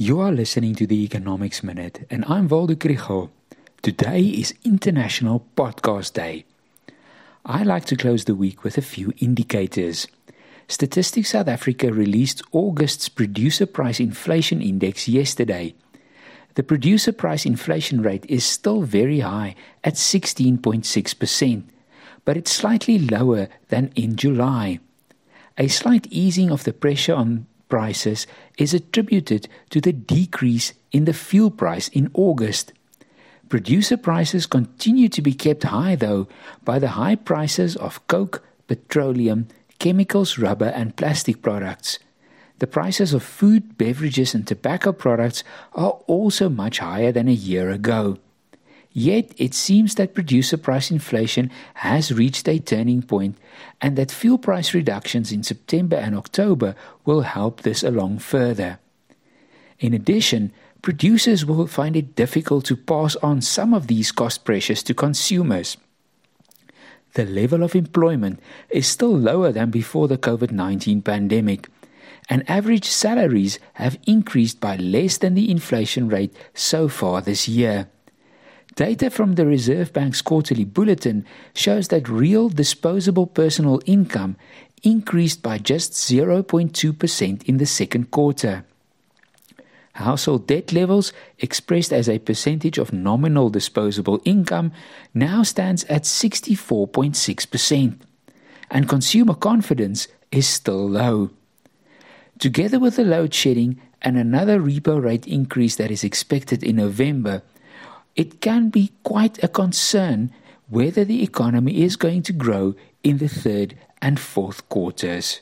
You are listening to the Economics Minute, and I'm Waldo Krugell. Today is International Podcast Day. I like to close the week with a few indicators. Statistics South Africa released August's Producer Price Inflation Index yesterday. The producer price inflation rate is still very high at 16.6%, but it's slightly lower than in July. A slight easing of the pressure on prices is attributed to the decrease in the fuel price in August. Producer prices continue to be kept high, though, by the high prices of coke, petroleum, chemicals, rubber, and plastic products. The prices of food, beverages, and tobacco products are also much higher than a year ago. Yet it seems that producer price inflation has reached a turning point and that fuel price reductions in September and October will help this along further. In addition, producers will find it difficult to pass on some of these cost pressures to consumers. The level of employment is still lower than before the COVID 19 pandemic, and average salaries have increased by less than the inflation rate so far this year. Data from the Reserve Bank's quarterly bulletin shows that real disposable personal income increased by just 0.2% in the second quarter. Household debt levels, expressed as a percentage of nominal disposable income, now stands at 64.6%, and consumer confidence is still low. Together with the load shedding and another repo rate increase that is expected in November, it can be quite a concern whether the economy is going to grow in the third and fourth quarters.